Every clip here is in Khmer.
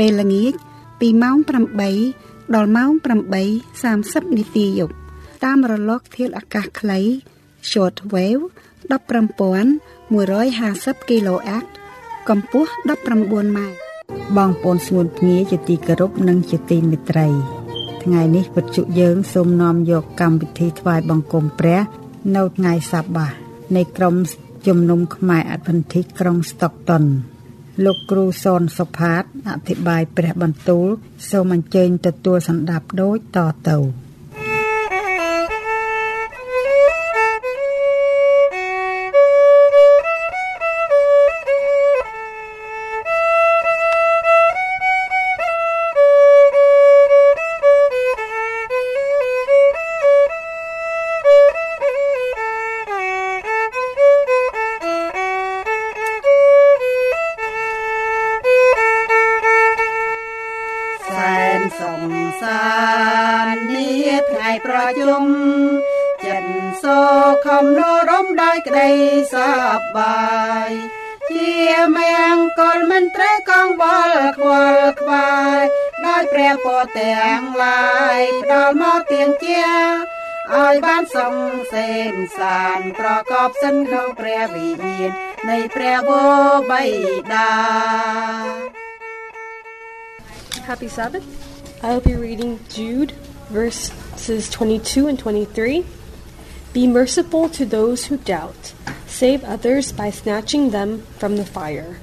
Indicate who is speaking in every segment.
Speaker 1: ពេលល្ងាចពីម៉ោង8ដល់ម៉ោង8:30នាទីយប់តាមរលកធាតុអាកាសខ្លី short wave 15150 kHz កម្ពស់19ម៉ែត្រ
Speaker 2: បងប្អូនស្ងួនភ្ងាជាទីគោរពនិងជាទីមេត្រី ថ្ងៃនេះវិទ្យុយើងសូមនាំយកកម្មវិធីថ្វាយបង្គំព្រះ នៅថ្ងៃសបាសនៃក្រុមជំនុំខ្មែរអភិធិក្រុងស្តុកតុន លោកគ្រូសនសុផាតអធិប្បាយព្រះបន្ទូលសូមអញ្ជើញទទួលសម្ដាប់ដូចតទៅ
Speaker 1: ។
Speaker 2: ទាំងឡាយផ្ដល់មកទៀងជាឲ្យបានសងសេនសានប្រកបសិនក្នុងព្រះវិញ្ញាណនៃព្រះវរបិតា
Speaker 3: Happy Sabbath. I will be reading Jude verses 22 and 23. Be merciful to those who doubt. Save others by snatching them from the fire.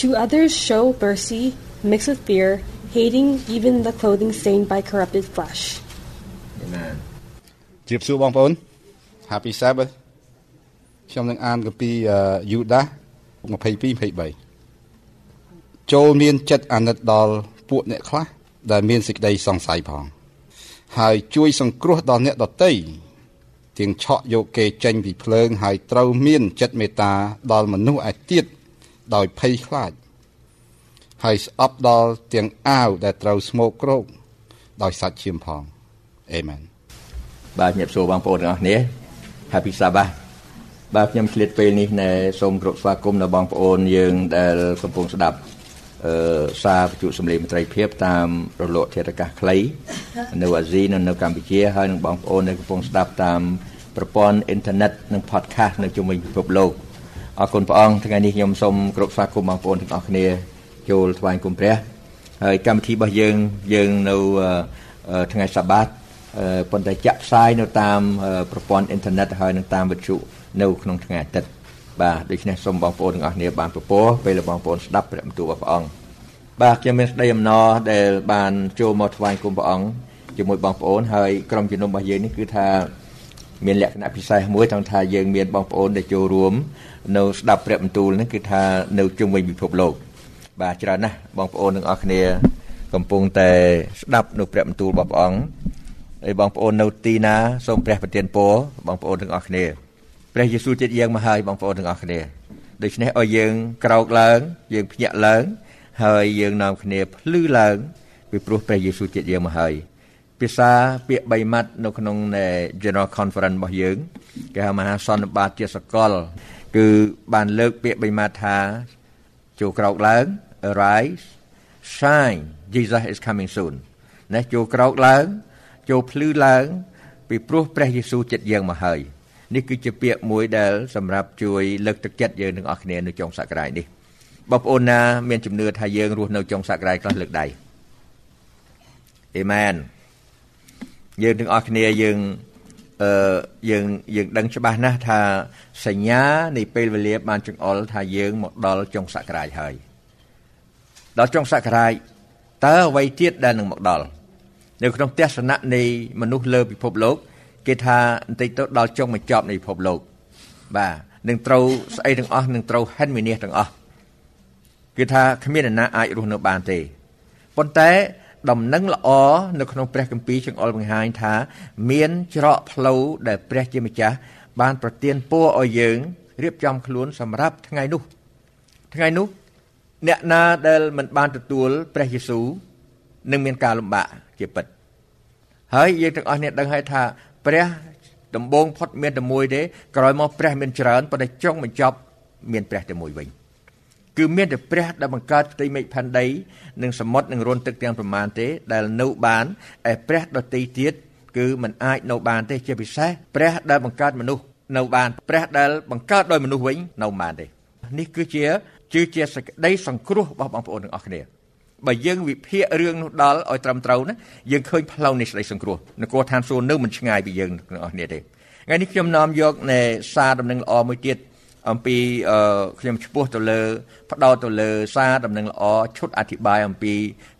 Speaker 3: To others show mercy, mixed with fear, hating even the clothing stained by corrupted flesh.
Speaker 4: Amen. ជម្រាបសួរបងប្អូន Happy Sabbath ខ្ញុំនឹងអានកាពីយូដា22 23ចូលមានចិត្តអាណិតដល់ពួកអ្នកខ្លះដែលមានសេចក្តីសង្ស័យផង ហើយជួយសង្គ្រោះដល់អ្នកដតីទាំងឆក់យកគេចេញពីភ្លើង ហើយត្រូវមានចិត្តមេត្តាដល់មនុស្សឯទៀតដោយភ័យខ្លាច ហើយស្អប់ដល់ទាំងអាវដែលត្រូវស្មោកគ្រោកដោយសាច់ឈាមផងអេមែន
Speaker 5: បាទញាតិសូបងប្អូនទាំងអស់គ្នា Happy Sabbath បាទខ្ញុំឆ្លៀតពេលនេះណែសូមគោរពស្វាគមន៍ដល់បងប្អូនយើងដែលកំពុងស្ដាប់អឺសារវិទ្យុសម្លេងមន្ត្រីភាពតាមរលកធាតុអាកាសខ្លីនៅអាស៊ីនិងនៅកម្ពុជាហើយនឹងបងប្អូនដែលកំពុងស្ដាប់តាមប្រព័ន្ធអ៊ីនធឺណិតនិង podcast នៅជុំវិញពិភពលោកអរគុណព្រះអង្គថ្ងៃនេះខ្ញុំសូមគោរពស្វាគមន៍បងប្អូនទាំងអស់គ្នា ចូលថ្វាយគុំព្រះហើយកម្មវិធីរបស់យើងយើងនៅថ្ងៃសបាតប៉ុន្តែចាក់ផ្សាយនៅតាមប្រព័ន្ធអ៊ីនធឺណិតហើយនឹងតាមវិទ្យុនៅក្នុងថ្ងៃអាទិត្យបាទដូច្នេះសូមបងប្អូនទាំងអស់គ្នាបានប្រពោះពេលបងប្អូនស្ដាប់ព្រះបន្ទូលរបស់ព្រះអង្គបាទខ្ញុំមានស្ដីអំណរដែលបានចូលមកថ្វាយគុំព្រះអង្គជាមួយបងប្អូនហើយក្រុមជំនុំរបស់យើងនេះគឺថាមានលក្ខណៈពិសេសមួយទាំងថាយើងមានបងប្អូនដែលចូលរួមនៅស្ដាប់ព្រះបន្ទូលនេះគឺថានៅជុំវិញពិភពលោក បាទច្រើនណាស់បងប្អូនទាំងអស់គ្នា កំពុងតែស្ដាប់នៅព្រះបន្ទូលរបស់ព្រះអង្គហើយបងប្អូននៅទីណាសូមព្រះប្រទានពរបងប្អូនទាំងអស់គ្នាព្រះយេស៊ូវចិត្តយើងមកហើយបងប្អូនទាំងអស់គ្នាដូច្នេះឲ្យយើងក្រោកឡើង យើងភ្ញាក់ឡើង ហើយយើងនាំគ្នាភ្លឺឡើងពីព្រោះព្រះយេស៊ូវចិត្តយើងមកហើយភាសាពាក្យ3ម៉ាត់នៅក្នុង General Conference របស់យើងគេហៅមហាសន្និបាតជាសកល គឺបានលើកពាក្យ3ម៉ាត់ថាចូលក្រោកឡើង arise shine Jesus is coming soon ណាចូលក្រោកឡើងចូលភ្លឺឡើង ពីព្រោះព្រះយេស៊ូវចិត្តយើងមកហើយនេះគឺជាពាក្យមួយដែលសម្រាប់ជួយលើកទឹកចិត្តយើងទាំងអស់គ្នានៅចុងសក្តាយនេះបងប្អូនណាមានជំនឿថាយើងរស់នៅចុងសក្តាយខ្លះលើកដៃអេមែនយើងទាំងអស់គ្នាយើងអឺយើងយើងដឹងច្បាស់ណាស់ថាសញ្ញានៃពេលវេលាបានចង្អុលថាយើងមកដល់ចុងសក្តាយហើយ ដល់ចុងសក្តាយតើអ្វីទៀតដែលនឹងមកដល់នៅក្នុងទស្សនៈនៃមនុស្សលើពិភពលោក គេថាបន្តិចទៅដល់ចុងបញ្ចប់នៃពិភពលោកបាទនឹងត្រូវស្អីទាំងអស់នឹងត្រូវហិនវិនិច្ឆ័យទាំងអស់គឺថាគ្មានអ្នកណាអាចរស់នៅបានទេប៉ុន្តែដំណឹងល្អនៅក្នុងព្រះគម្ពីរចង្អុលបង្ហាញថា មានច្រកផ្លូវដែលព្រះជាម្ចាស់បាន ប្រទានពរឲ្យយើងរៀបចំខ្លួនសម្រាប់ថ្ងៃនោះ ថ្ងៃនោះ អ្នកណាដែលមិនបានទទួលព្រះយេស៊ូវនឹងមានការលំបាកជាពិតហើយយើងទាំងអស់នេះដឹងហើយថាព្រះដំបងផុតមានតែមួយទេក្រោយមកព្រះមានច្រើនប៉ុន្តែចុងបញ្ចប់មានព្រះតែមួយវិញគឺមានតែព្រះដែលបង្កើតផ្ទៃមេឃផែនដីនិងសមុទ្រនិងរន្ធទឹកទាំងប្រមាណទេដែលនៅបានឯព្រះដតីទៀតគឺมันអាចនៅបានទេជាពិសេសព្រះដែលបង្កើតមនុស្សនៅបានព្រះដែលបង្កើតដោយមនុស្សវិញនៅបានទេនេះគឺជា គឺជាសេចក្តីសង្គ្រោះរបស់បងប្អូនទាំងអស់គ្នាបើយើងវិភាគរឿងនោះដល់ឲ្យត្រឹមត្រូវណាយើងឃើញផ្លូវនៃសេចក្តីសង្គ្រោះនគរឋានសួគ៌នៅមិនឆ្ងាយពីយើងទាំងអស់គ្នាទេថ្ងៃនេះខ្ញុំនាំយកនៃសារដំណឹងល្អមួយទៀតអំពីខ្ញុំឈ្មោះទៅលើផ្ដោតទៅលើសារដំណឹងល្អឈុតអធិប្បាយអំពី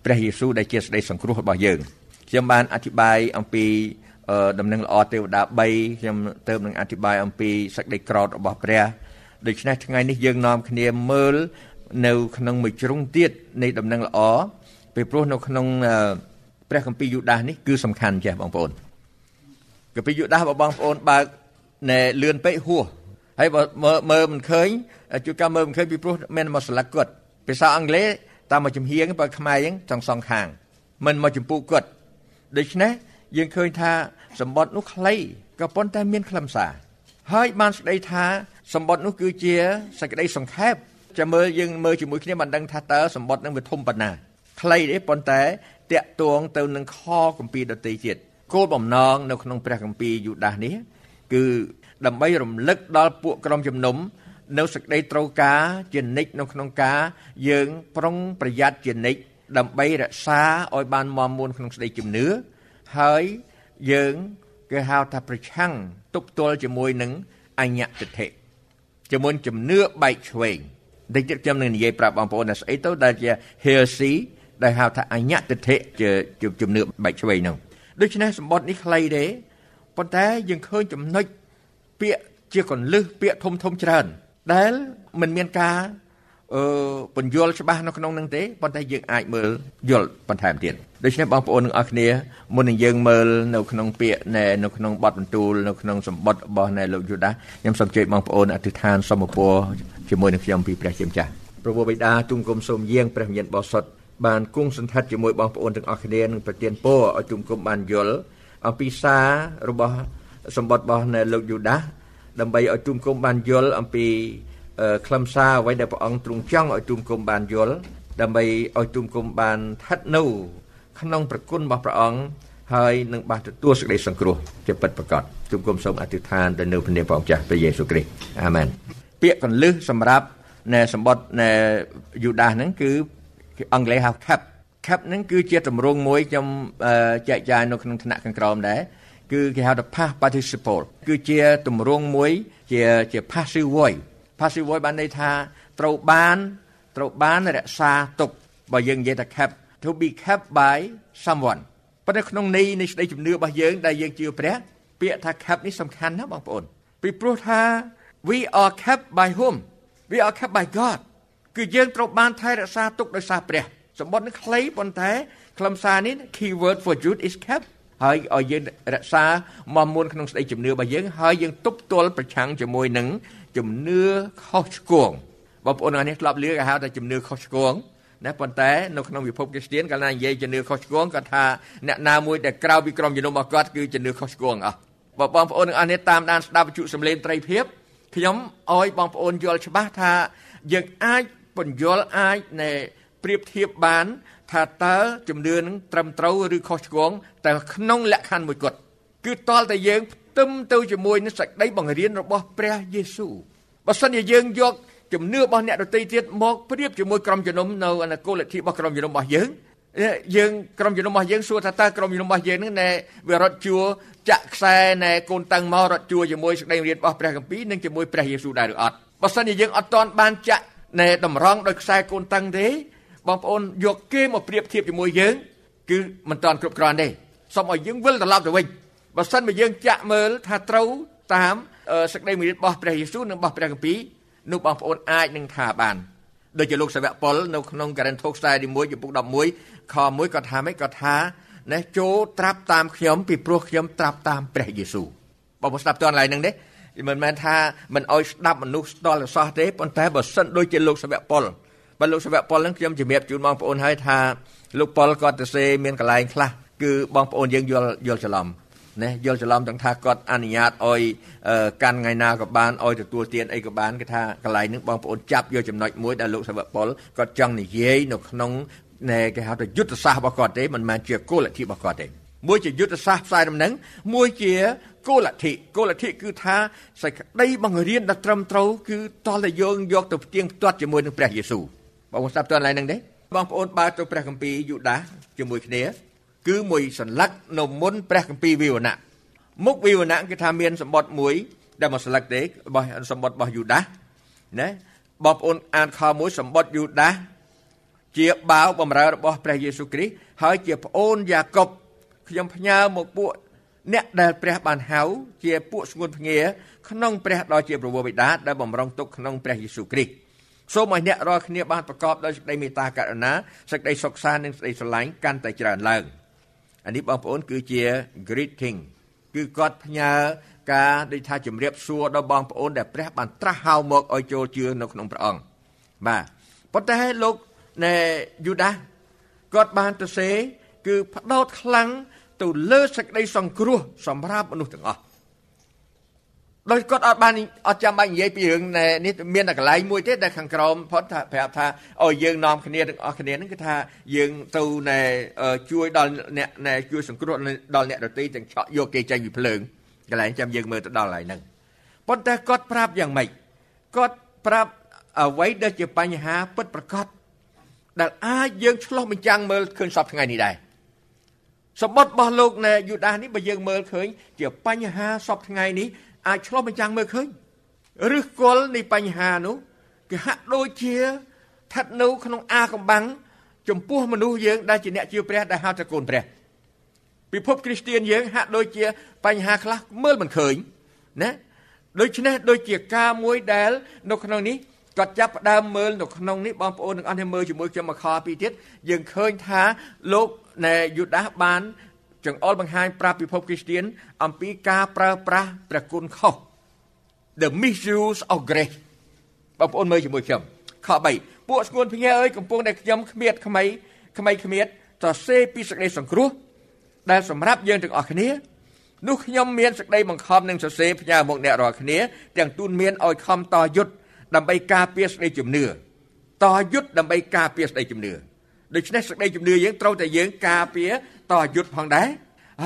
Speaker 5: ព្រះយេស៊ូវដែលជាសេចក្តីសង្គ្រោះរបស់យើងខ្ញុំបានអធិប្បាយអំពីដំណឹងល្អទេវតា3ខ្ញុំទៅនឹងអធិប្បាយអំពីសេចក្តីក្រោធរបស់ព្រះ ដូច្នេះថ្ងៃនេះយើងនាំគ្នាមើលនៅក្នុងមួយជ្រុងទៀតនៃដំណឹងល្អពីព្រោះនៅក្នុងព្រះគម្ពីរយូដាសនេះគឺសំខាន់ចេះបងប្អូនគម្ពីរយូដាសបើបងប្អូនបើកណែលឿនពេកហួសហើយបើមើលមិនឃើញជួនកាលមើលមិនឃើញពីព្រោះមានមកស្លាកគាត់ភាសាអង់គ្លេសតាមមកចំហៀងបើខ្មែរហ្នឹងចង់សងខាងមិនមកចម្ពោះគាត់ដូច្នេះយើងឃើញថាសម្បត្តិនោះខ្លីក៏ប៉ុន្តែមានខ្លឹមសារហើយបានស្ដីថា សម្បត្តិនោះគឺជាសេចក្តីសង្ខេបចាំមើលយើងមើលជាមួយគ្នាមិនដឹងថាតើសម្បត្តិនឹងវាធំប៉ុណ្ណាខ្លីទេប៉ុន្តែតាក់ទងទៅនឹងខគម្ពីរដតីទៀតគោលបំណងនៅក្នុងព្រះគម្ពីរយូដាសនេះគឺដើម្បីរំលឹកដល់ពួកក្រុមជំនុំនៅសេចក្តីត្រូវការជានិច្ចនៅក្នុងការយើងប្រុងប្រយ័ត្នជានិច្ចដើម្បីរក្សាឲ្យបានមមមួនក្នុងស្ដីជំនឿហើយយើងគេហៅថាប្រឆាំងទប់ទល់ជាមួយនឹងអញ្ញតិធិ ជាមួយជំនឿបែកឆ្វេងតិចទៀតខ្ញុំនឹងនិយាយប្រាប់បងប្អូនថាស្អីទៅដែលជា heresy ដែលហៅថាអញ្ញតិធិជាជំនឿបែកឆ្វេងនោះដូច្នេះសម្បត្តិនេះខ្លីទេប៉ុន្តែយើងឃើញចំណុចពាក្យជាកលឹះពាក្យធំធំច្រើន ដែលមិនមានការ អឺបញ្យល់ច្បាស់នៅក្នុងនឹងទេប៉ុន្តែយើងអាចមើលយល់បន្ថែមទៀតដូច្នេះបងប្អូនទាំងអស់គ្នាមុននឹងយើងមើលនៅក្នុងពាក្យនៅក្នុងបទបន្ទូលនៅក្នុងសម្បត្តិរបស់នៃលោកយូដាខ្ញុំសូមជើញបងប្អូនអធិដ្ឋានសូមពរជាមួយនឹងខ្ញុំពីព្រះជាម្ចាស់ព្រះវរបិតាទុំគុំសូមយាងព្រះវិញ្ញាណបរិសុទ្ធបានគង់សន្តិដ្ឋជាមួយបងប្អូនទាំងអស់គ្នានឹងប្រទានពរឲ្យទុំគុំបានយល់អំពីសាររបស់សម្បត្តិរបស់នៃលោកយូដាដើម្បីឲ្យទុំគុំបានយល់អំពី ខ្លឹមសារអ្វីដែលព្រះអង្គទ្រង់ចង់ឲ្យទុំគុំបានយល់ដើម្បីឲ្យទុំគុំបានស្ថិតនៅក្នុងប្រគុណរបស់ព្រះអង្គហើយនឹងបានទទួលសេចក្តីសង្គ្រោះជាពិតប្រាកដទុំគុំសូមអធិដ្ឋានទៅនៅព្រះនាមព្រះអង្គចាស់ព្រះយេស៊ូវគ្រីស្ទអាមែនពាក្យកលឹះសម្រាប់នៅសម្បត្តិនៅយូដាសហ្នឹងគឺអង់គ្លេសហៅ cap cap ហ្នឹងគឺជាទម្រង់មួយខ្ញុំចែកចាយនៅក្នុងថ្នាក់ខាងក្រោមដែរគឺគេហៅថា past participle គឺជាទម្រង់មួយជាជា passive voice passive voice បានន័យថាត្រូវបានត្រូវបានរក្សាទុកបើយើងនិយាយថា kept to be kept by someone ប៉ុន្តែក្នុងន័យនៃស្ដីជំនឿរបស់យើងដែលយើងជឿព្រះ ពាក្យថា kept នេះសំខាន់ណាស់បងប្អូនពីព្រោះថា we are kept by whom we are kept by God គឺយើងត្រូវបានថែរក្សាទុកដោយសារព្រះសម្បត្តិនេះខ្លីប៉ុន្តែខ្លឹមសារនេះ keyword for Jude is kept ហើយឲ្យយើងរក្សាមមមួនក្នុងស្ដីជំនឿរបស់យើងហើយយើងទប់ទល់ប្រឆាំងជាមួយនឹង ជំនឿខុសឆ្គងបងប្អូនអរនេះធ្លាប់លឺគេហៅថាជំនឿខុសឆ្គងណាប៉ុន្តែនៅក្នុងវិភពគ្រីស្ទានកាលណានិយាយជំនឿខុសឆ្គងគាត់ថាអ្នកណាមួយដែលក្រៅពីក្រុមជំនុំរបស់គាត់គឺជំនឿខុសឆ្គងអស់បើបងប្អូនទាំងអស់នេះតាមដានស្ដាប់វិទ្យុសំឡេងត្រីភិបខ្ញុំឲ្យបងប្អូនយល់ច្បាស់ថាយើងអាចពន្យល់អាចណែប្រៀបធៀបបាន ថាតើជំនឿនឹងត្រឹមត្រូវឬខុសឆ្គងតែក្នុងលក្ខខណ្ឌមួយគត់គឺតលតែយើងផ្ទឹមទៅជាមួយនឹងសេចក្តីបង្រៀនរបស់ព្រះយេស៊ូវបើសិនជាយើងយកជំនឿរបស់អ្នកដទៃទៀតមកប្រៀបជាមួយក្រុមជំនុំនៅអនុគោលលទ្ធិរបស់ក្រុមជំនុំរបស់យើងយើងក្រុមជំនុំរបស់យើងសួរថាតើក្រុមជំនុំរបស់យើងនឹងណែវារត់ជួចាក់ខ្សែណែកូនតាំងមករត់ជួជាមួយសេចក្តីរៀនរបស់ព្រះគម្ពីរនិងជាមួយព្រះយេស៊ូវដែរឬអត់បើសិនជាយើងអត់ទាន់បានចាក់ណែតម្រង់ដោយខ្សែកូនតាំងទេបងប្អូនយកគេមកប្រៀបធៀបជាមួយយើងគឺមិនតាន់គ្រប់គ្រាន់ទេសូមឲ្យយើងវិលត្រឡប់ទៅវិញ បើសិនបើយើងចាក់មើលថាត្រូវតាមសេចក្តីមេរៀនរបស់ព្រះយេស៊ូវនិងរបស់ព្រះគម្ពីរនោះបងប្អូនអាចនឹងថាបានដូចជាលោកសាវកប៉ុលនៅក្នុងការិនថូខ្សែទី1ចំពុក11ខ1គាត់ថាម៉េចគាត់ថាណែចូលត្រាប់តាមខ្ញុំពីព្រោះខ្ញុំត្រាប់តាមព្រះយេស៊ូវបងប្អូនស្ដាប់តើកន្លែងហ្នឹងទេមិនមែនថាមិនអោយស្ដាប់មនុស្សស្ទល់សោះទេប៉ុន្តែបើសិនដូចជាលោកសាវកប៉ុលបើលោកសាវកប៉ុលហ្នឹងខ្ញុំជំរាបជូនបងប្អូនហើយថាលោកប៉ុលគាត់ទៅសេមានកន្លែងខ្លះគឺបងប្អូនយើងយល់យល់ច្រឡំ ណាយល់ច្រឡំទាំងថាគាត់អនុញ្ញាតឲ្យកាន់ថ្ងៃណាក៏បានឲ្យទទួលទានអីក៏បានគេថាកន្លែងហ្នឹងបងប្អូនចាប់យកចំណុចមួយដែលលោកសាវកប៉ុលគាត់ចង់និយាយនៅក្នុងណែគេហៅថាយុទ្ធសាស្ត្ររបស់គាត់ទេមិនមែនជាគោលលទ្ធិរបស់គាត់ទេមួយជាយុទ្ធសាស្ត្រផ្សាយដំណឹងមួយជាគោលលទ្ធិគោលលទ្ធិគឺថាសេចក្តីបង្រៀនដ៏ត្រឹមត្រូវគឺតលតែយើងយកទៅផ្ទៀងផ្ទាត់ជាមួយនឹងព្រះយេស៊ូវបងប្អូនស្ដាប់តើកន្លែងហ្នឹងទេបងប្អូនបើកទៅព្រះគម្ពីរយូដាជាមួយគ្នា គឺមួយសន្លឹកនៅមុនព្រះគម្ពីរវិវណៈមុខវិវណៈគឺថាមានសម្បត្តិមួយដែលមកសន្លឹកទេរបស់សម្បត្តិរបស់យូដាណាបងប្អូនអានខមួយសម្បត្តិយូដាជាបាវបំរើរបស់ព្រះយេស៊ូវគ្រីស្ទហើយជាប្អូនយ៉ាកុបខ្ញុំផ្ញើមកពួកអ្នកដែលព្រះបានហៅជាពួកស្ងួនភ្ងាក្នុងព្រះដ៏ជាប្រវោបិតាដែលបំរុងទុកក្នុងព្រះយេស៊ូវគ្រីស្ទសូមឲ្យអ្នករាល់គ្នាបានប្រកបដោយសេចក្តីមេត្តាករុណាសេចក្តីសុខសាន្តនិងសេចក្តីស្រឡាញ់កាន់តែច្រើនឡើង អានេះបងប្អូនគឺជា greeting គឺគាត់ផ្ញើការដូចថាជំរាបសួរដល់បងប្អូនដែលព្រះបានត្រាស់ហៅមកឲ្យចូលជឿនៅក្នុងព្រះអង្គបាទប៉ុន្តែលោកណែយូដាគាត់បានទៅសេគឺផ្ដោតខ្លាំងទៅលើសេចក្តីសង្គ្រោះសម្រាប់មនុស្សទាំងអស់ ដោយគាត់អត់បានអត់ចាំបាច់និយាយពីរឿងនេះមានតែកន្លែងមួយទេដែលខាងក្រោមផុតថាប្រាប់ថាឲ្យយើងនាំគ្នាទាំងអស់គ្នាហ្នឹងគឺថាយើងទៅណែជួយដល់អ្នកណែជួយសង្គ្រោះដល់អ្នកដទៃទាំងឆក់យកគេចេញពីភ្លើងកន្លែងចាំយើងមើលទៅដល់ហើយហ្នឹងប៉ុន្តែគាត់ប្រាប់យ៉ាងម៉េចគាត់ប្រាប់អ្វីដែលជាបញ្ហាពិតប្រាកដដែលអាចយើងឆ្លោះបញ្ចាំងមើលឃើញសពថ្ងៃនេះដែរសម្បត្តិរបស់លោកណែយូដាសនេះបើយើងមើលឃើញជាបញ្ហាសពថ្ងៃនេះ អាចឆ្លោះបញ្ចាំងមើលឃើញឬគល់នៃបញ្ហានោះគឺហាក់ដូចជាស្ថិតនៅក្នុងអាកំបាំងចំពោះមនុស្សយើងដែលជាអ្នកជឿព្រះដែលហៅថាកូនព្រះពិភពគ្រីស្ទានយើងហាក់ដូចជាបញ្ហាខ្លះមើលមិនឃើញណាដូច្នេះដូចជាការមួយដែលនៅក្នុងនេះគាត់ចាប់ផ្ដើមមើលនៅក្នុងនេះបងប្អូនទាំងអស់គ្នាមើលជាមួយខ្ញុំមកខពីទៀតយើងឃើញថាលោកនៃយូដាសបាន ចង្អុលបង្ហាញប្រាប់ពិភពគ្រីស្ទានអំពីការប្រើប្រាស់ព្រះគុណខុស the misuse of grace បងប្អូនមើលជាមួយខ្ញុំខ3ពួកស្គួនភ្ងាអើយកំពុងតែខ្ញុំគ្មៀតខ្មៃខ្មៃគ្មៀតសរសេរពីសេចក្តីសង្គ្រោះដែលសម្រាប់យើងទាំងអស់គ្នានោះខ្ញុំមានសេចក្តីបង្ខំនឹងសរសេរផ្ញើមកអ្នករាល់គ្នាទាំងទូនមានឲ្យខំតយុទ្ធដើម្បីការពារសេចក្តីជំនឿតយុទ្ធដើម្បីការពារសេចក្តីជំនឿដូច្នេះសេចក្តីជំនឿយើងត្រូវតែយើងការពារ តយុទ្ធផងដែរ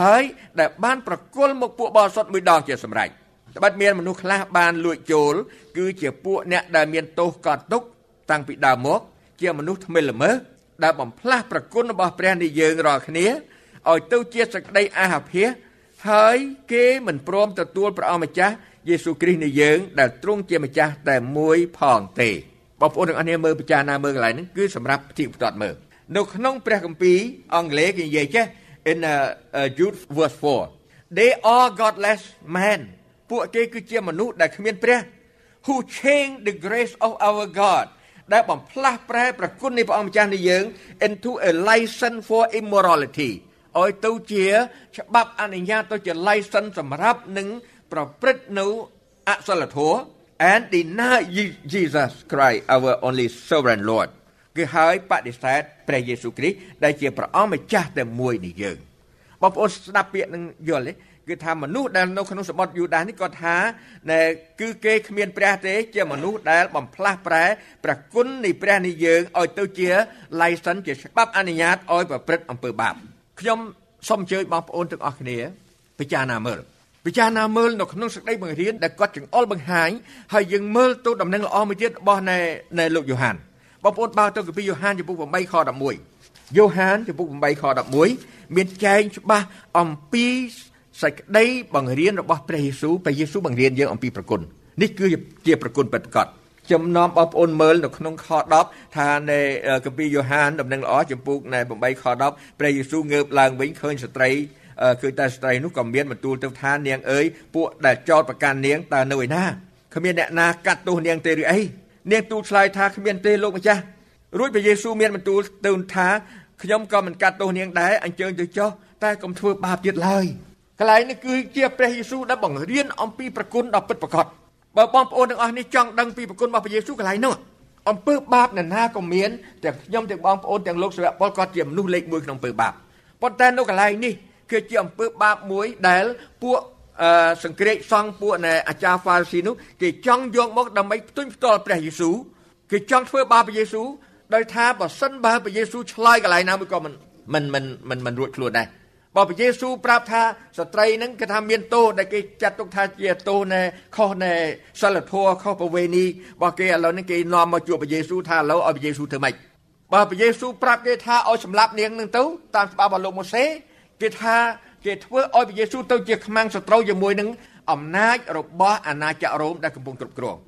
Speaker 5: ហើយដែលបានប្រគល់មកពួកបរិសុទ្ធមួយដងជាសម្រេចត្បិតមានមនុស្សខ្លះបានលួចចូល គឺជាពួកអ្នកដែលមានទោសកត់ទុកតាំងពីដើមមក ជាមនុស្សថ្មិលល្មើសដែលបំផ្លាស់ប្រគុណរបស់ព្រះនៃយើងរាល់គ្នាឲ្យទៅជាសក្តីអាហភាសហើយគេមិនព្រមទទួលព្រះអង្គម្ចាស់យេស៊ូវគ្រីស្ទនៃយើង ដែលទ្រង់ជាម្ចាស់តែមួយផងទេបងប្អូនទាំងអស់គ្នាមើលពិចារណាមើលកន្លែងហ្នឹងគឺសម្រាប់ផ្ទៀងផ្ទាត់មើល នៅក្នុងព្រះគម្ពីរអង់គ្លេសគេនិយាយចេះ in uh, uh, Jude verse 4 they are godless men ពួកគេគឺជាមនុស្សដែលគ្មានព្រះ who change the grace of our God ដែលបំផ្លាស់ប្រែប្រគុណនៃព្រះអង្គម្ចាស់នៃយើង into a license for immorality ឲ្យទៅជាច្បាប់អនុញ្ញាតទៅជា license សម្រាប់នឹងប្រព្រឹត្តនៅអសិលធម៌ and deny Jesus Christ our only sovereign Lord គឺហើយបដិសេធព្រះយេស៊ូវគ្រីស្ទដែលជាព្រះអង្គម្ចាស់តែមួយនៃយើងបងប្អូនស្ដាប់ពាក្យនឹងយល់ទេគឺថាមនុស្សដែលនៅក្នុងសម្បត្តិយូដានេះគាត់ថាណែគឺគេគ្មានព្រះទេជាមនុស្សដែលបំផ្លាស់ប្រែព្រះគុណនៃព្រះនៃយើងឲ្យទៅជា license ជាច្បាប់អនុញ្ញាតឲ្យប្រព្រឹត្តអំពើបាបខ្ញុំសូមអញ្ជើញបងប្អូនទាំងអស់គ្នាពិចារណាមើលពិចារណាមើលនៅក្នុងសេចក្តីបង្រៀនដែលគាត់ចង្អុលបង្ហាញហើយយើងមើលទៅដំណឹងល្អមួយទៀតរបស់នៃលោកយ៉ូហាន បងប្អូនបើទៅកាពីយ៉ូហានចំពុក8ខ11យ៉ូហានចំពុក8ខ11មានចែងច្បាស់អំពីសេចក្តីបង្រៀនរបស់ព្រះយេស៊ូវព្រះយេស៊ូវបង្រៀនយើងអំពីប្រគុណនេះគឺជាប្រគុណពិតប្រាកដចំណោមបងប្អូនមើលនៅក្នុងខ10ថានៅកាពីយ៉ូហានដំណឹងល្អចំពុកនៅ8ខ10ព្រះយេស៊ូវងើបឡើងវិញឃើញស្ត្រីគឺតែស្ត្រីនោះក៏មានបន្ទូលទៅថានាងអើយពួកដែលចោតប្រកាន់នាងតើនៅឯណាគ្មានអ្នកណាកាត់ទោសនាងទេឬអី នាងទូលឆ្លើយថាគ្មានទេលោកម្ចាស់រួចព្រះយេស៊ូវមានបន្ទូលទៅថាខ្ញុំក៏មិនកាត់ទោសនាងដែរអញ្ជើញទៅចុះតែកុំធ្វើបាបទៀតឡើយកន្លែងនេះគឺជាព្រះយេស៊ូវដែលបង្រៀនអំពីប្រគុណដ៏ពិតប្រាកដបើបងប្អូនទាំងអស់នេះចង់ដឹងពីប្រគុណរបស់ព្រះយេស៊ូវកន្លែងនោះអំពើបាបនរណាក៏មានទាំងខ្ញុំទាំងបងប្អូនទាំងលោកសាវកពលក៏ជាមនុស្សលេខ1ក្នុងអំពើបាបប៉ុន្តែនៅកន្លែងនេះគឺជាអំពើបាបមួយដែលពួក សង្គ្រេតសង្ឃពួកនៃអាចារ្យហ្វារីស៊ីនោះគេចង់យកមកដើម្បីផ្ទុញផ្ទាល់ព្រះយេស៊ូវគេចង់ធ្វើបាបព្រះយេស៊ូវដោយថាបើសិនបើព្រះយេស៊ូវឆ្លើយកន្លែងណាមួយក៏មិនមិនមិនមិនមិនរួចខ្លួនដែរបើព្រះយេស៊ូវប្រាប់ថាស្ត្រីហ្នឹងគេថាមានទោសដែលគេចាត់ទុកថាជាទោសនៃខុសនៃសិលធម៌ខុសប្រវេណីរបស់គេឥឡូវនេះគេនាំមកជួបព្រះយេស៊ូវថាឥឡូវឲ្យព្រះយេស៊ូវធ្វើម៉េចបើព្រះយេស៊ូវប្រាប់គេថាឲ្យសម្លាប់នាងនឹងទៅតាមច្បាប់របស់លោកម៉ូសេគេថា គេធ្វើឲ្យព្រះយេស៊ូវទៅជាខ្មាំងសត្រូវជាមួយនឹងអំណាចរបស់អាណាចក្ររ៉ូមដែលកំពុងគ្រប់គ្រង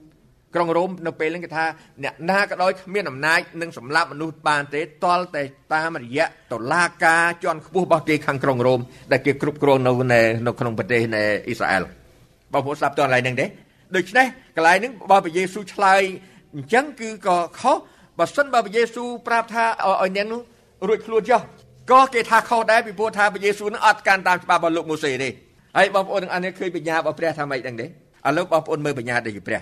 Speaker 5: ក្រុងរ៉ូមនៅពេលហ្នឹងគេថាអ្នកណាក៏ដោយគ្មានអំណាចនឹងសម្លាប់មនុស្សបានទេតលតែតាមរយៈតុលាការជាន់ខ្ពស់របស់គេខាងក្រុងរ៉ូមដែលគេគ្រប់គ្រងនៅនៅក្នុងប្រទេសនៃអ៊ីស្រាអែលបងប្អូនស្ដាប់តកន្លែងហ្នឹងទេដូច្នេះកន្លែងហ្នឹងបើព្រះយេស៊ូវឆ្លើយអញ្ចឹងគឺក៏ខុសបើសិនបើព្រះយេស៊ូវប្រាប់ថាឲ្យអ្នកនោះរួចខ្លួនចុះ ក៏គេថាខុសដែរពីព្រោះថាព្រះយេស៊ូវនឹងអត់កាន់តាមច្បាប់របស់លោកម៉ូសេទេហើយបងប្អូនទាំងអស់នេះឃើញបញ្ញារបស់ព្រះថាម៉េចដឹងទេឥឡូវបងប្អូនមើលបញ្ញាដូចជាព្រះ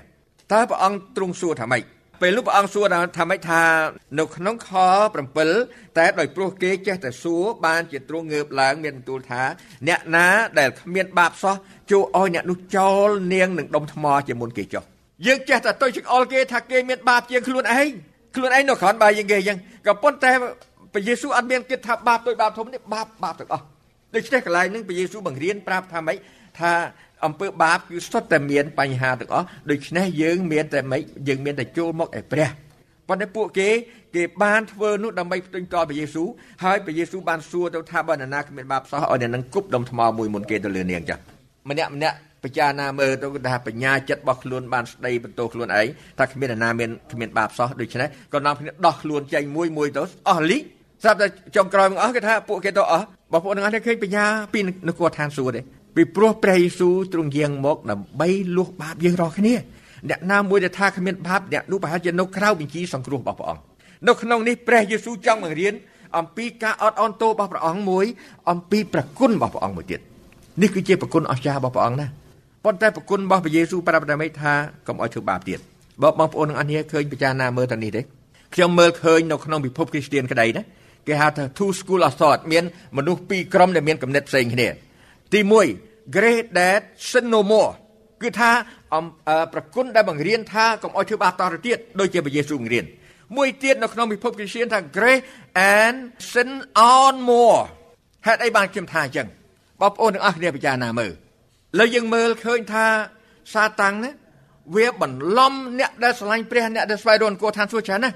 Speaker 5: តើព្រះអង្គទ្រង់សួរថាម៉េចពេលនោះព្រះអង្គសួរថាម៉េចថានៅក្នុងខ7តែដោយព្រោះគេចេះតែសួរបានជាទ្រង់ងើបឡើងមានបន្ទូលថា អ្នកណាដែលគ្មានបាបសោះចូលឲ្យអ្នកនោះចោលនាងនឹងដុំថ្មជាមុនគេចុះយើងចេះតែទៅចង្អុលគេថាគេមានបាបជាងខ្លួនឯងខ្លួនឯងនៅក្រោមបាយយើងគេអញ្ចឹងក៏ប៉ុន្តែ ព្រះយេស៊ូវអត់មានគិតថាបាបដូចបាបធំនេះបាបបាបទាំងអស់ដូច្នេះកន្លែងនេះព្រះយេស៊ូវបង្រៀនប្រាប់ថាម៉េចថាអំពើបាបគឺសុទ្ធតែមានបញ្ហាទាំងអស់ដូច្នេះយើងមានតែម៉េចយើងមានតែចូលមកឯព្រះប៉ុន្តែពួកគេគេបានធ្វើនោះដើម្បីផ្ទុយតព្រះយេស៊ូវហើយព្រះយេស៊ូវបានសួរទៅថាបើនរណាគ្មានបាបសោះឲ្យអ្នកនឹងគប់ដុំថ្មមួយមុនគេទៅលើនាងចាស់ម្នាក់ម្នាក់ពិចារណាមើលទៅថាបញ្ញាចិត្តរបស់ខ្លួនបានស្ដីបន្ទោខ្លួនឯងថាគ្មាននរណាមានគ្មានបាបសោះដូច្នេះក៏នាំគ្នាដោះខ្លួនចេញមួយមួយទៅអស់លី ស្រាប់តែចុងក្រោយមកអស់គេថាពួកគេទៅអស់បងប្អូនទាំងអស់គ្នាឃើញបញ្ញាពីនគរឋានសួគ៌ទេពីព្រោះព្រះយេស៊ូវទ្រង់យាងមកដើម្បីលួសបាបយើងរាល់គ្នាអ្នកណាមួយដែលថាគ្មានបាបអ្នកនោះប្រហែលជានៅក្រៅបញ្ជីសង្គ្រោះរបស់ព្រះអង្គនៅក្នុងនេះព្រះយេស៊ូវចង់បង្រៀនអំពីការអត់អន់ទោសរបស់ព្រះអង្គមួយអំពីប្រគុណរបស់ព្រះអង្គមួយទៀតនេះគឺជាប្រគុណអស្ចារ្យរបស់ព្រះអង្គណាប៉ុន្តែប្រគុណរបស់ព្រះយេស៊ូវប្រាប់តែមិនថាកុំឲ្យធ្វើបាបទៀតបើបងប្អូនទាំងអស់គ្នាឃើញពិចារណាមើលទៅនេះទេខ្ញុំមើលឃើញនៅក្នុងពិភពគ្រីស្ទានក្តីណា គេហៅថា two school of thought មានមនុស្សពីរក្រុមដែលមានគំនិតផ្សេងគ្នា ទី1 great dad sin no more គឺថាប្រគុណដែលបង្រៀនថាកុំឲ្យធ្វើបាបតទៅទៀតដូចជាព្រះយេស៊ូវបង្រៀនមួយទៀតនៅក្នុងពិភពគ្រីស្ទានថា grace and sin on more ហេតុអីបានខ្ញុំថាអញ្ចឹងបងប្អូនទាំងអស់គ្នាពិចារណាមើលលើយើងមើលឃើញថាសាតាំងណាវាបន្លំអ្នកដែលស្រឡាញ់ព្រះអ្នកដែលស្វែងរកអង្គឋានសួគ៌ច្រើនណា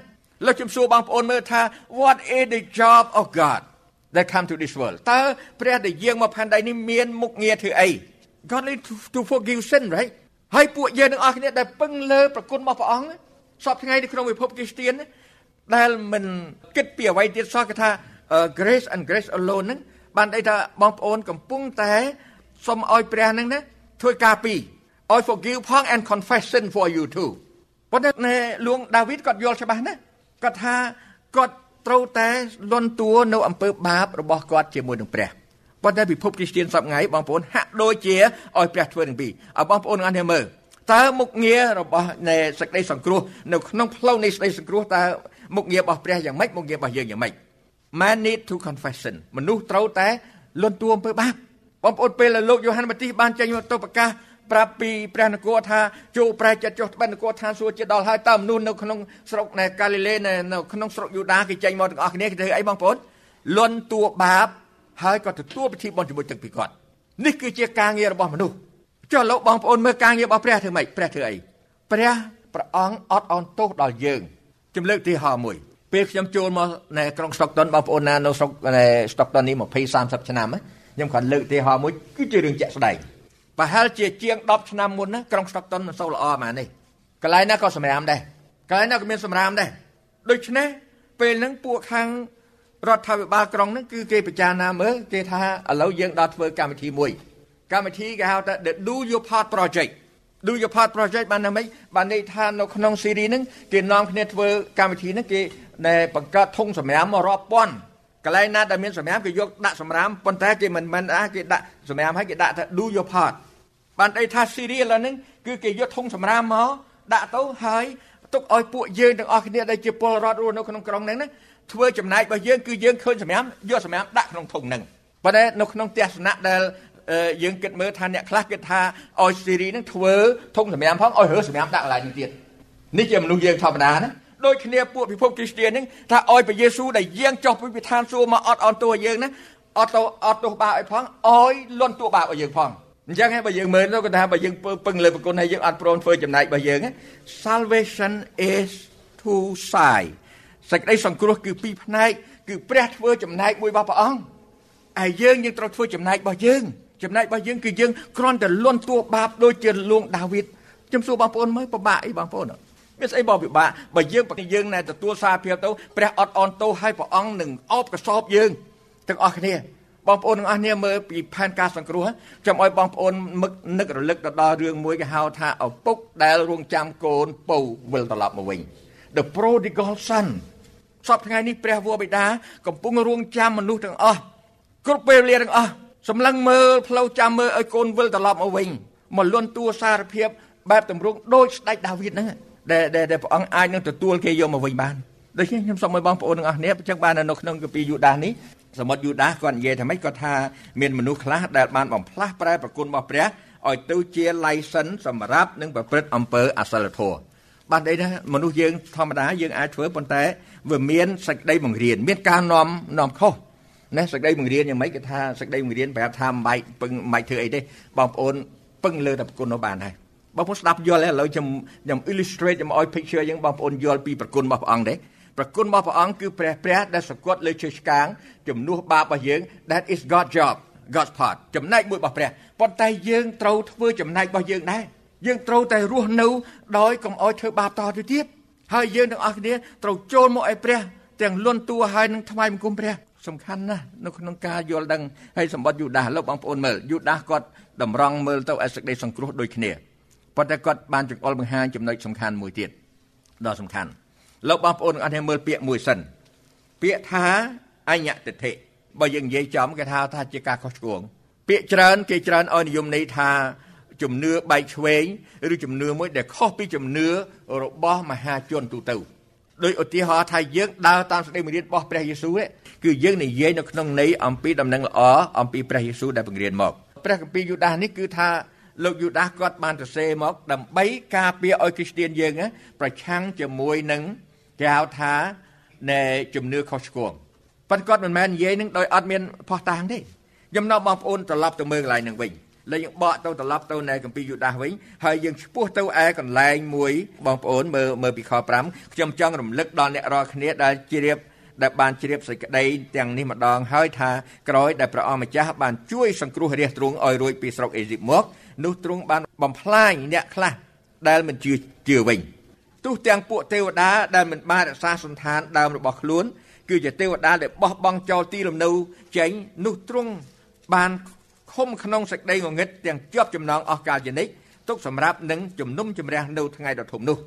Speaker 5: លើខ្ញុំសួរបងប្អូនមើលថា what is the job of God that come to this world តើព្រះដែលយាងមកផែនដីនេះមានមុខងារធ្វើអី God need to, to forgive sin right ហើយពួកយើងទាំងអស់គ្នាដែលពឹងលើប្រគុណរបស់ព្រះអង្គសពថ្ងៃនៅក្នុងពិភពគ្រីស្ទានដែលមិនគិតពីអ្វីទៀតសោះគេថា grace and grace alone ហ្នឹងបានន័យថាបងប្អូនកំពុងតែសូមឲ្យព្រះហ្នឹងណាធ្វើការពីឲ្យ forgive ផង and confession for you too ប៉ុន្តែលួងដាវីតគាត់យល់ច្បាស់ណា គាត់ថាគាត់ត្រូវតែលន់តួនៅអំពើបាបរបស់គាត់ជាមួយនឹងព្រះប៉ុន្តែពិភពគ្រីស្ទានសពថ្ងៃបងប្អូនហាក់ដូចជាឲ្យព្រះធ្វើទាំងពីរឲ្យបងប្អូនអរគ្នាមើលតើមុខងាររបស់នៃសេចក្តីសង្គ្រោះនៅក្នុងផ្លូវនៃសេចក្តីសង្គ្រោះតើមុខងាររបស់ព្រះយ៉ាងម៉េចមុខងាររបស់យើងយ៉ាងម៉េច Man need to confession មនុស្សត្រូវតែលន់តួអំពើបាបបងប្អូនពេលដែលលោកយ៉ូហានបាទីសបានចេញមកទៅប្រកាស ប្រាប់ពីព្រះនគរថាចូលប្រែចិត្តចុះត្បិតនគរឋានសួគ៌ជាដល់ហើយតើមនុស្សនៅក្នុងស្រុកនៃកាលីលេនៅក្នុងស្រុកយូដាគេចេញមកទាំងអស់គ្នាគេធ្វើអីបងប្អូនលន់តួបាបហើយក៏ទទួលពិធីបុណ្យជាមួយទឹកពីគាត់នេះគឺជាការងាររបស់មនុស្សចុះលោកបងប្អូនមើលការងាររបស់ព្រះធ្វើម៉េចព្រះធ្វើអីព្រះព្រះអង្គអត់អន់ទោសដល់យើងជំលើកទីហោមួយពេលខ្ញុំចូលមកនៅក្រុងស្តុកតុនបងប្អូនណានៅស្រុកនៅស្តុកតុននេះ20 30ឆ្នាំខ្ញុំគាត់លើកទីហោមួយគឺជារឿងជាក់ស្ដែង ប្រហែលជាជាង10ឆ្នាំមុនណាក្រុងស្តុកតុនមិនសូវល្អហ្មងនេះកន្លែងណាក៏សម្រាមដែរកន្លែងណាក៏មានសម្រាមដែរដូច្នេះពេលហ្នឹងពួកខាងរដ្ឋាភិបាលក្រុងហ្នឹងគឺគេពិចារណាមើលគេថាឥឡូវយើងដល់ធ្វើកម្មវិធីមួយ កម្មវិធីគេហៅថា the do your part project do your part project បានណាមិញបានន័យថានៅក្នុងសេរីហ្នឹងគេនាំគ្នាធ្វើកម្មវិធីហ្នឹងគេណែបង្កើតធុងសម្រាមមករាប់ពាន់កន្លែងណាដែលមានសម្រាមគេយកដាក់សម្រាមប៉ុន្តែគេមិនមិនអាគេដាក់សម្រាមឲ្យគេដាក់ថា do your part បានន័យថាសេរីឥឡូវហ្នឹងគឺគេយកធុងសម្រាមមកដាក់ទៅហើយទុកឲ្យពួកយើងទាំងអស់គ្នាដែលជាពលរដ្ឋរស់នៅក្នុងក្រុងហ្នឹងណាធ្វើចំណែករបស់យើងគឺយើងឃើញសម្រាមយកសម្រាមដាក់ក្នុងធុងហ្នឹងប៉ុន្តែនៅក្នុងទស្សនៈដែលយើងគិតមើលថាអ្នកខ្លះគិតថាឲ្យសេរីនឹងធ្វើធុងសម្រាមផងឲ្យរើសម្រាមដាក់កន្លែងនេះទៀតនេះជាមនុស្សយើងធម្មតាណាដូចគ្នាពួកពិភពគ្រីស្ទានហ្នឹងថាឲ្យព្រះយេស៊ូវដែលយាងចុះពីវិធានសួគ៌មកអត់អន់តួយើងណាអត់ទៅអត់ទោសបាបឲ្យផងឲ្យលន់តួបាបឲ្យយើងផង អញ្ចឹងហើយបើយើងមើលទៅគាត់ថាបើយើងពឹងលើប្រគុណហើយយើងអត់ព្រមធ្វើចំណែករបស់យើង salvation is two side សេចក្តីសង្គ្រោះគឺពីរផ្នែកគឺព្រះធ្វើចំណែកមួយរបស់ព្រះអង្គហើយយើងយើងត្រូវធ្វើចំណែករបស់យើងចំណែករបស់យើងគឺយើងគ្រាន់តែលន់តួបាបដូចជាលួងដាវីតខ្ញុំសួរបងប្អូនមើលពិបាកអីបងប្អូនមានស្អីបងពិបាកបើយើងបើយើងណែទទួលសារភាពទៅព្រះអត់អន់ទោសឲ្យព្រះអង្គនឹងអបកសោបយើងទាំងអស់គ្នា បងប្អូនទាំងអស់គ្នាមើលពីផែនការសង្គ្រោះចាំឲ្យបងប្អូននឹកនឹករលឹកទៅដល់រឿងមួយគេហៅថាឪពុកដែលរងចាំកូនពៅវិលត្រឡប់មកវិញ The prodigal son សពថ្ងៃនេះព្រះវរបិតាកំពុងរងចាំមនុស្សទាំងអស់គ្រប់ពេលវេលាទាំងអស់សម្លឹងមើលផ្លូវចាំមើលឲ្យកូនវិលត្រឡប់មកវិញមកលន់តួសារភាពបែបតម្រង់ដូចស្ដេចដាវីតហ្នឹងដែលដែលព្រះអង្គអាចនឹងទទួលគេយកមកវិញបានដូច្នេះខ្ញុំសូមឲ្យបងប្អូនទាំងអស់គ្នាអញ្ចឹងបាននៅក្នុងកាពីយូដាសនេះ សមុទ្រយូដាសគាត់និយាយថាម៉េចគាត់ថាមានមនុស្សខ្លះដែលបានបំផ្លាស់ប្រែប្រគុណរបស់ព្រះឲ្យទៅជា license សម្រាប់នឹងប្រព្រឹត្តអំពើអសិលធម៌បានន័យថាមនុស្សយើងធម្មតាយើងអាចធ្វើប៉ុន្តែវាមានសេចក្តីបង្រៀនមានការនាំនាំខុសណាសេចក្តីបង្រៀនយ៉ាងម៉េចគេថាសេចក្តីបង្រៀនប្រាប់ថាមិនបាច់ពឹងមិនបាច់ធ្វើអីទេបងប្អូនពឹងលើតែប្រគុណនោះបានហើយបងប្អូនស្ដាប់យល់ទេឥឡូវខ្ញុំខ្ញុំ illustrate ខ្ញុំឲ្យ picture យើងបងប្អូនយល់ពីប្រគុណរបស់ព្រះអង្គទេ ប្រគុណរបស់ព្រះអង្គគឺព្រះព្រះដែលសគត់លើជើងឆ្កាងជំនួសបាបរបស់យើង that is God job God's part ចំណែកមួយរបស់ព្រះប៉ុន្តែយើងត្រូវធ្វើចំណែករបស់យើងដែរយើងត្រូវតែរស់នៅដោយកុំអោយធ្វើបាបតទៅទៀតហើយយើងទាំងអស់គ្នាត្រូវចូលមកឲ្យព្រះ ទាំងលន់តួហើយនឹងថ្វាយបង្គំព្រះសំខាន់ណាស់នៅក្នុងការយល់ដឹងហើយសម្បត្តិយូដាសលោកបងប្អូនមើលយូដាសគាត់តម្រង់មើលទៅឲ្យសេចក្តីសង្គ្រោះដូចគ្នាប៉ុន្តែគាត់បានចង្អុលបង្ហាញចំណុចសំខាន់មួយទៀតដ៏សំខាន់ លោកបងប្អូនទាំងអស់គ្នាមើលពាក្យមួយសិនពាក្យថាអញ្ញតិធិបើយើងនិយាយចំគេថាថាជាការខុសឆ្គងពាក្យច្រើនគេច្រើនឲ្យនិយមន័យថាជំនឿបែកឆ្វេងឬជំនឿមួយដែលខុសពីជំនឿរបស់មហាជនទូទៅដោយឧទាហរណ៍ថាយើងដើរតាមសេចក្តីបង្រៀនរបស់ព្រះយេស៊ូវគឺយើងនិយាយនៅក្នុងន័យអំពីដំណឹងល្អអំពីព្រះយេស៊ូវដែលបង្រៀនមកព្រះគម្ពីរយូដាសនេះគឺថាលោកយូដាសគាត់បានសរសេរមកដើម្បីការពារឲ្យគ្រីស្ទានយើងប្រឆាំងជាមួយនឹង គេហៅថានៃជំនឿខុសឆ្គងប៉ុន្តែគាត់មិនមែននិយាយនឹងដោយអត់មានផោះតាងទេខ្ញុំនាំបងប្អូនត្រឡប់ទៅមើលកន្លែងនឹងវិញលេយើងបកទៅត្រឡប់ទៅនៅកម្ពីយូដាសវិញហើយយើងឈ្មោះទៅឯកន្លែងមួយបងប្អូនមើលមើលពីខ5ខ្ញុំចង់រំលឹកដល់អ្នករាល់គ្នាដែលជ្រាបដែលបានជ្រាបសេចក្តីទាំងនេះម្ដងហើយថាក្រោយដែលព្រះអង្គម្ចាស់បានជួយសង្គ្រោះរាជទ្រង់ឲ្យរួចពីស្រុកអេស៊ីបមកនោះទ្រង់បានបំផ្លាញអ្នកខ្លះដែលមិនជឿជឿវិញ ទោះទាំងពួកទេវតាដែលមិនបានរក្សាសន្តានដើមរបស់ខ្លួន គឺជាទេវតាដែលបោះបង់ចោលទីលំនៅចេញនោះទ្រង់បានឃុំក្នុងសេចក្តីងងឹតទាំងជាប់ចំណងអស់កាលជានិច្ចទុកសម្រាប់នឹងជំនុំជម្រះនៅថ្ងៃដ៏ធំនោះ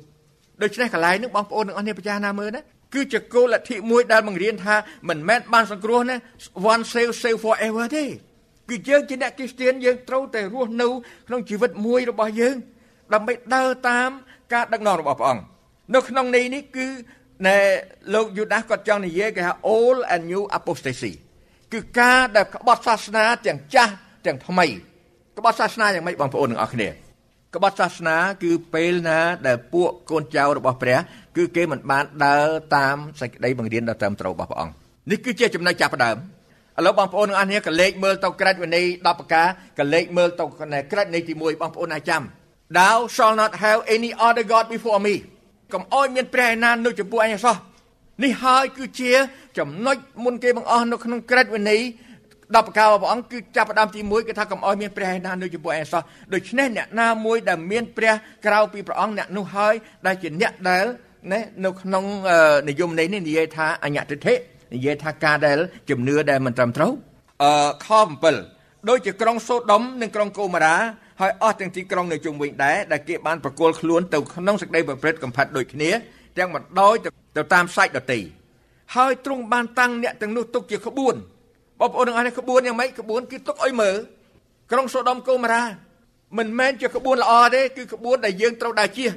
Speaker 5: ដូច្នេះកន្លែងនេះបងប្អូនទាំងអស់គ្នាប្រចាណាមើលណាគឺជាគោលលទ្ធិមួយដែលបង្រៀនថាមិនមែនបានសង្គ្រោះណា one save save forever ទេគឺយើងជាអ្នកគ្រីស្ទានយើងត្រូវតែរស់នៅក្នុងជីវិតមួយរបស់យើងដើម្បីដើរតាម ការដឹកនាំរបស់ព្រះអង្គនៅក្នុងន័យនេះគឺណែលោកយូដាសគាត់ចង់និយាយគេថា all and new apostasy គឺការដែលក្បត់សាសនាទាំងចាស់ទាំងថ្មី ក្បត់សាសនាយ៉ាងម៉េចបងប្អូនទាំងអស់គ្នាក្បត់សាសនាគឺពេលណាដែលពួកកូនចៅរបស់ព្រះ គឺគេមិនបានដើរតាមសេចក្តីបង្រៀនដ៏ត្រឹមត្រូវរបស់ព្រះអង្គនេះគឺជាចំណុចចាប់ផ្ដើមឥឡូវបងប្អូនទាំងអស់គ្នាក៏លេខមើលទៅក្រឹតវិន័យ10ប្រការក៏លេខមើលទៅក្រឹតនៃទី1បងប្អូនអាចចាំ Thou shall not have any other god before me កុំអោយមានព្រះឯណានៅចំពោះអញសោះនេះហើយគឺជា ចំណុចមុនគេបង្អស់នៅក្នុងក្រឹតវិន័យ10ប្រការរបស់ព្រះអង្គគឺចាប់ផ្ដើមទី1គឺថាកុំអោយមានព្រះឯណានៅចំពោះអញសោះដូច្នេះអ្នកណាមួយដែលមានព្រះក្រៅពីព្រះអង្គអ្នកនោះហើយដែលជាអ្នកដែលណានៅក្នុងនិយមន័យនេះនិយាយថាអញ្ញតិធិនិយាយថាការដែលជំនឿដែលមិនត្រឹមត្រូវអឺខ7ដូចជាក្រុងសូដុំនិងក្រុងកូម៉ារ៉ា ហហើយអស់ទាំងទីក្រុងនៅជុំវិញដែរដែលគេបានប្រគល់ខ្លួនទៅក្នុងសេចក្តីប្រព្រឹត្តកំផិតដូចគ្នាទាំងមិនដោយទៅតាមសាច់ដតីហើយទ្រង់បានតាំងអ្នកទាំងនោះទុកជាក្បួនបងប្អូនទាំងអស់នេះក្បួនយ៉ាងម៉េចក្បួនគឺទុកឲ្យមើលក្រុងសូដុំកូម៉ារ៉ាមិនមែនជាក្បួនល្អទេគឺក្បួនដែលយើងត្រូវដើរជៀស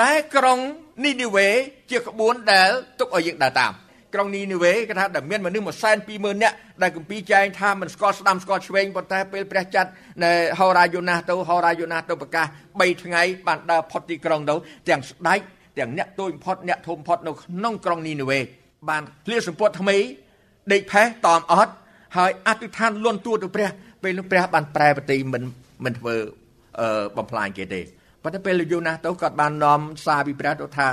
Speaker 5: តែក្រុងនីនីវេជាក្បួនដែលទុកឲ្យយើងដើរតាម ក្រុងនីនីវេគេថាដែលមានមនុស្ស120,000នាក់ដែលគម្ពីរចែងថាមិនស្គាល់ស្ដាំស្គាល់ឆ្វេងប៉ុន្តែពេលព្រះចាត់នៅហោរាយូណាទៅហោរាយូណាទៅប្រកាស3ថ្ងៃបានដើរផុតទីក្រុងទៅទាំងស្ដេចទាំងអ្នកទូចបំផុតអ្នកធំបំផុតនៅក្នុងក្រុងនីនីវេបានភ្លៀសម្ពុតថ្មីដេកផេះតอมអត់ហើយអធិដ្ឋានលន់ទួទៅព្រះពេលនោះព្រះបានប្រែប្រតិមិនមិនធ្វើបំផ្លាញគេទេប៉ុន្តែពេលយូណាស់ទៅគាត់បាននាំសារពីព្រះទៅថា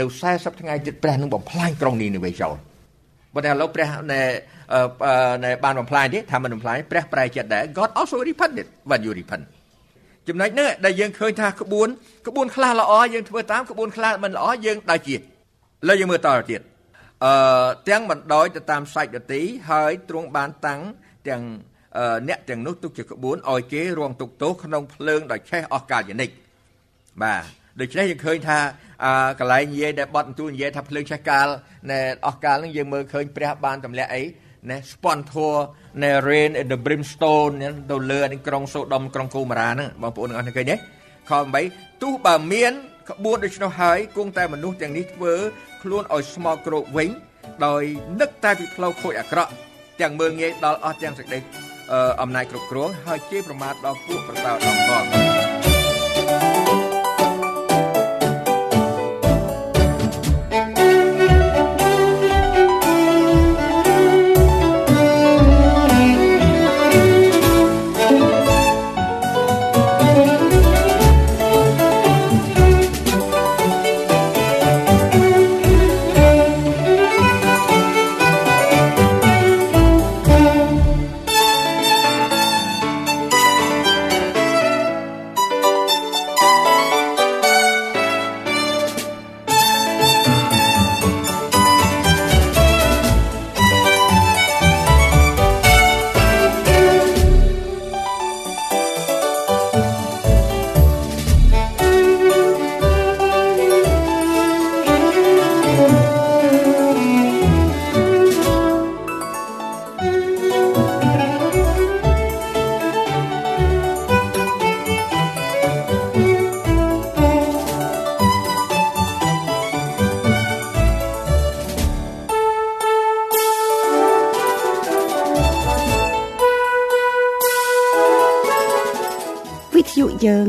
Speaker 5: នៅ40ថ្ងៃទៀតព្រះនឹងបំផ្លាញក្រុងនេះនៅវេចោលប៉ុន្តែឥឡូវព្រះណែណែបានបំផ្លាញទេថាមិនបំផ្លាញព្រះប្រែចិត្តដែរ God also repented when you repent ចំណុចនេះដែលយើងឃើញថាក្បួនក្បួនខ្លះល្អយើងធ្វើតាមក្បួនខ្លះមិនល្អយើងដើរជាឥឡូវយើងមើលតទៅទៀតអឺទាំងបណ្ដោយទៅតាមសាច់ដទីហើយទ្រង់បានតាំងទាំងអ្នកទាំងនោះទុកជាក្បួនឲ្យគេរងទុកទោសក្នុងភ្លើងដោយឆេះអស់កាលយនិកបាទ ដូច្នេះយើងឃើញថាកន្លែងនិយាយដែលបត់ទូនិយាយថាភ្លើងឆេះកាលនៅអស់កាលហ្នឹងយើងមើលឃើញព្រះបានទម្លាក់អីណាស្ពន់ធัวនៅ rain in the brimstone ទៅលើអានេះក្រុងសូដុំក្រុងកូម៉ារ៉ាហ្នឹងបងប្អូនទាំងអស់គ្នាឃើញទេខ8ទោះបើមានក្បួនដូច្នោះហើយគង់តែមនុស្សទាំងនេះធ្វើខ្លួនឲ្យស្មោកគ្រោកវិញដោយនឹកតែពីផ្លូវខូចអាក្រក់ទាំងមើងងាយដល់អស់ទាំងសេចក្តីអំណាចគ្រប់គ្រងហើយជេរប្រមាថដល់ពួកប្រសើរដល់ផង
Speaker 1: យើង